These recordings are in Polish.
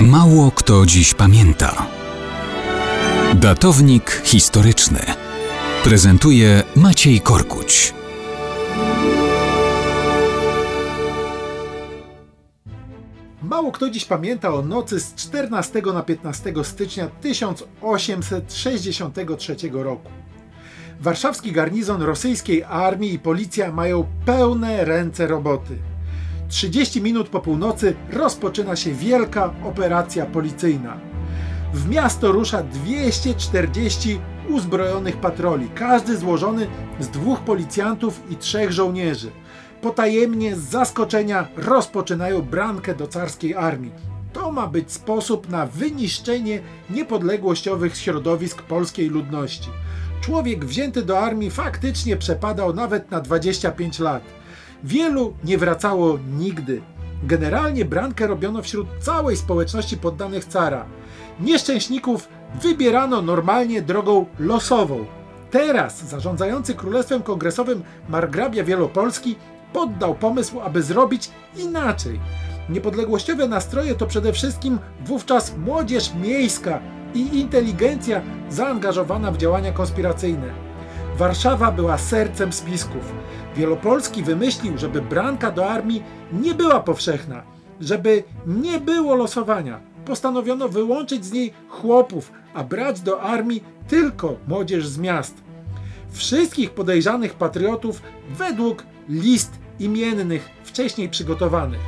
Mało kto dziś pamięta. Datownik historyczny prezentuje Maciej Korkuć. Mało kto dziś pamięta o nocy z 14 na 15 stycznia 1863 roku. Warszawski garnizon rosyjskiej armii i policja mają pełne ręce roboty. 30 minut po północy rozpoczyna się wielka operacja policyjna. W miasto rusza 240 uzbrojonych patroli, każdy złożony z dwóch policjantów i trzech żołnierzy. Potajemnie z zaskoczenia rozpoczynają brankę do carskiej armii. To ma być sposób na wyniszczenie niepodległościowych środowisk polskiej ludności. Człowiek wzięty do armii faktycznie przepadał nawet na 25 lat. Wielu nie wracało nigdy. Generalnie brankę robiono wśród całej społeczności poddanych cara. Nieszczęśników wybierano normalnie drogą losową. Teraz zarządzający Królestwem Kongresowym Margrabia Wielopolski poddał pomysł, aby zrobić inaczej. Niepodległościowe nastroje to przede wszystkim wówczas młodzież miejska i inteligencja zaangażowana w działania konspiracyjne. Warszawa była sercem spisków. Wielopolski wymyślił, żeby branka do armii nie była powszechna, żeby nie było losowania. Postanowiono wyłączyć z niej chłopów, a brać do armii tylko młodzież z miast. Wszystkich podejrzanych patriotów według list imiennych wcześniej przygotowanych.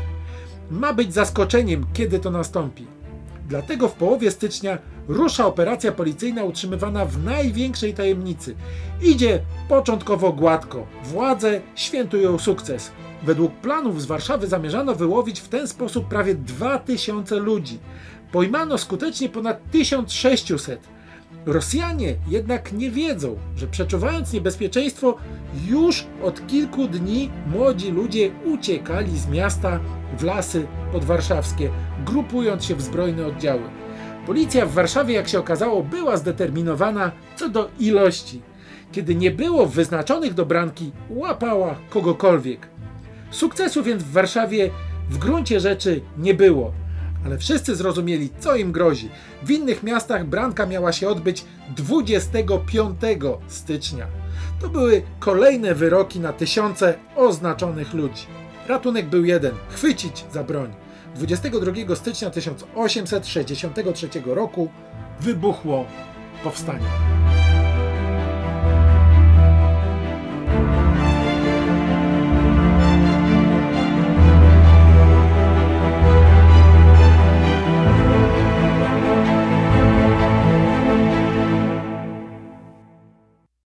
Ma być zaskoczeniem, kiedy to nastąpi. Dlatego w połowie stycznia rusza operacja policyjna utrzymywana w największej tajemnicy. Idzie początkowo gładko. Władze świętują sukces. Według planów z Warszawy zamierzano wyłowić w ten sposób prawie 2000 ludzi. Pojmano skutecznie ponad 1600. Rosjanie jednak nie wiedzą, że przeczuwając niebezpieczeństwo, już od kilku dni młodzi ludzie uciekali z miasta w lasy podwarszawskie, grupując się w zbrojne oddziały. Policja w Warszawie, jak się okazało, była zdeterminowana co do ilości. Kiedy nie było wyznaczonych do branki, łapała kogokolwiek. Sukcesu więc w Warszawie w gruncie rzeczy nie było. Ale wszyscy zrozumieli, co im grozi. W innych miastach branka miała się odbyć 25 stycznia. To były kolejne wyroki na tysiące oznaczonych ludzi. Ratunek był jeden chwycić za broń. 22 stycznia 1863 roku wybuchło powstanie.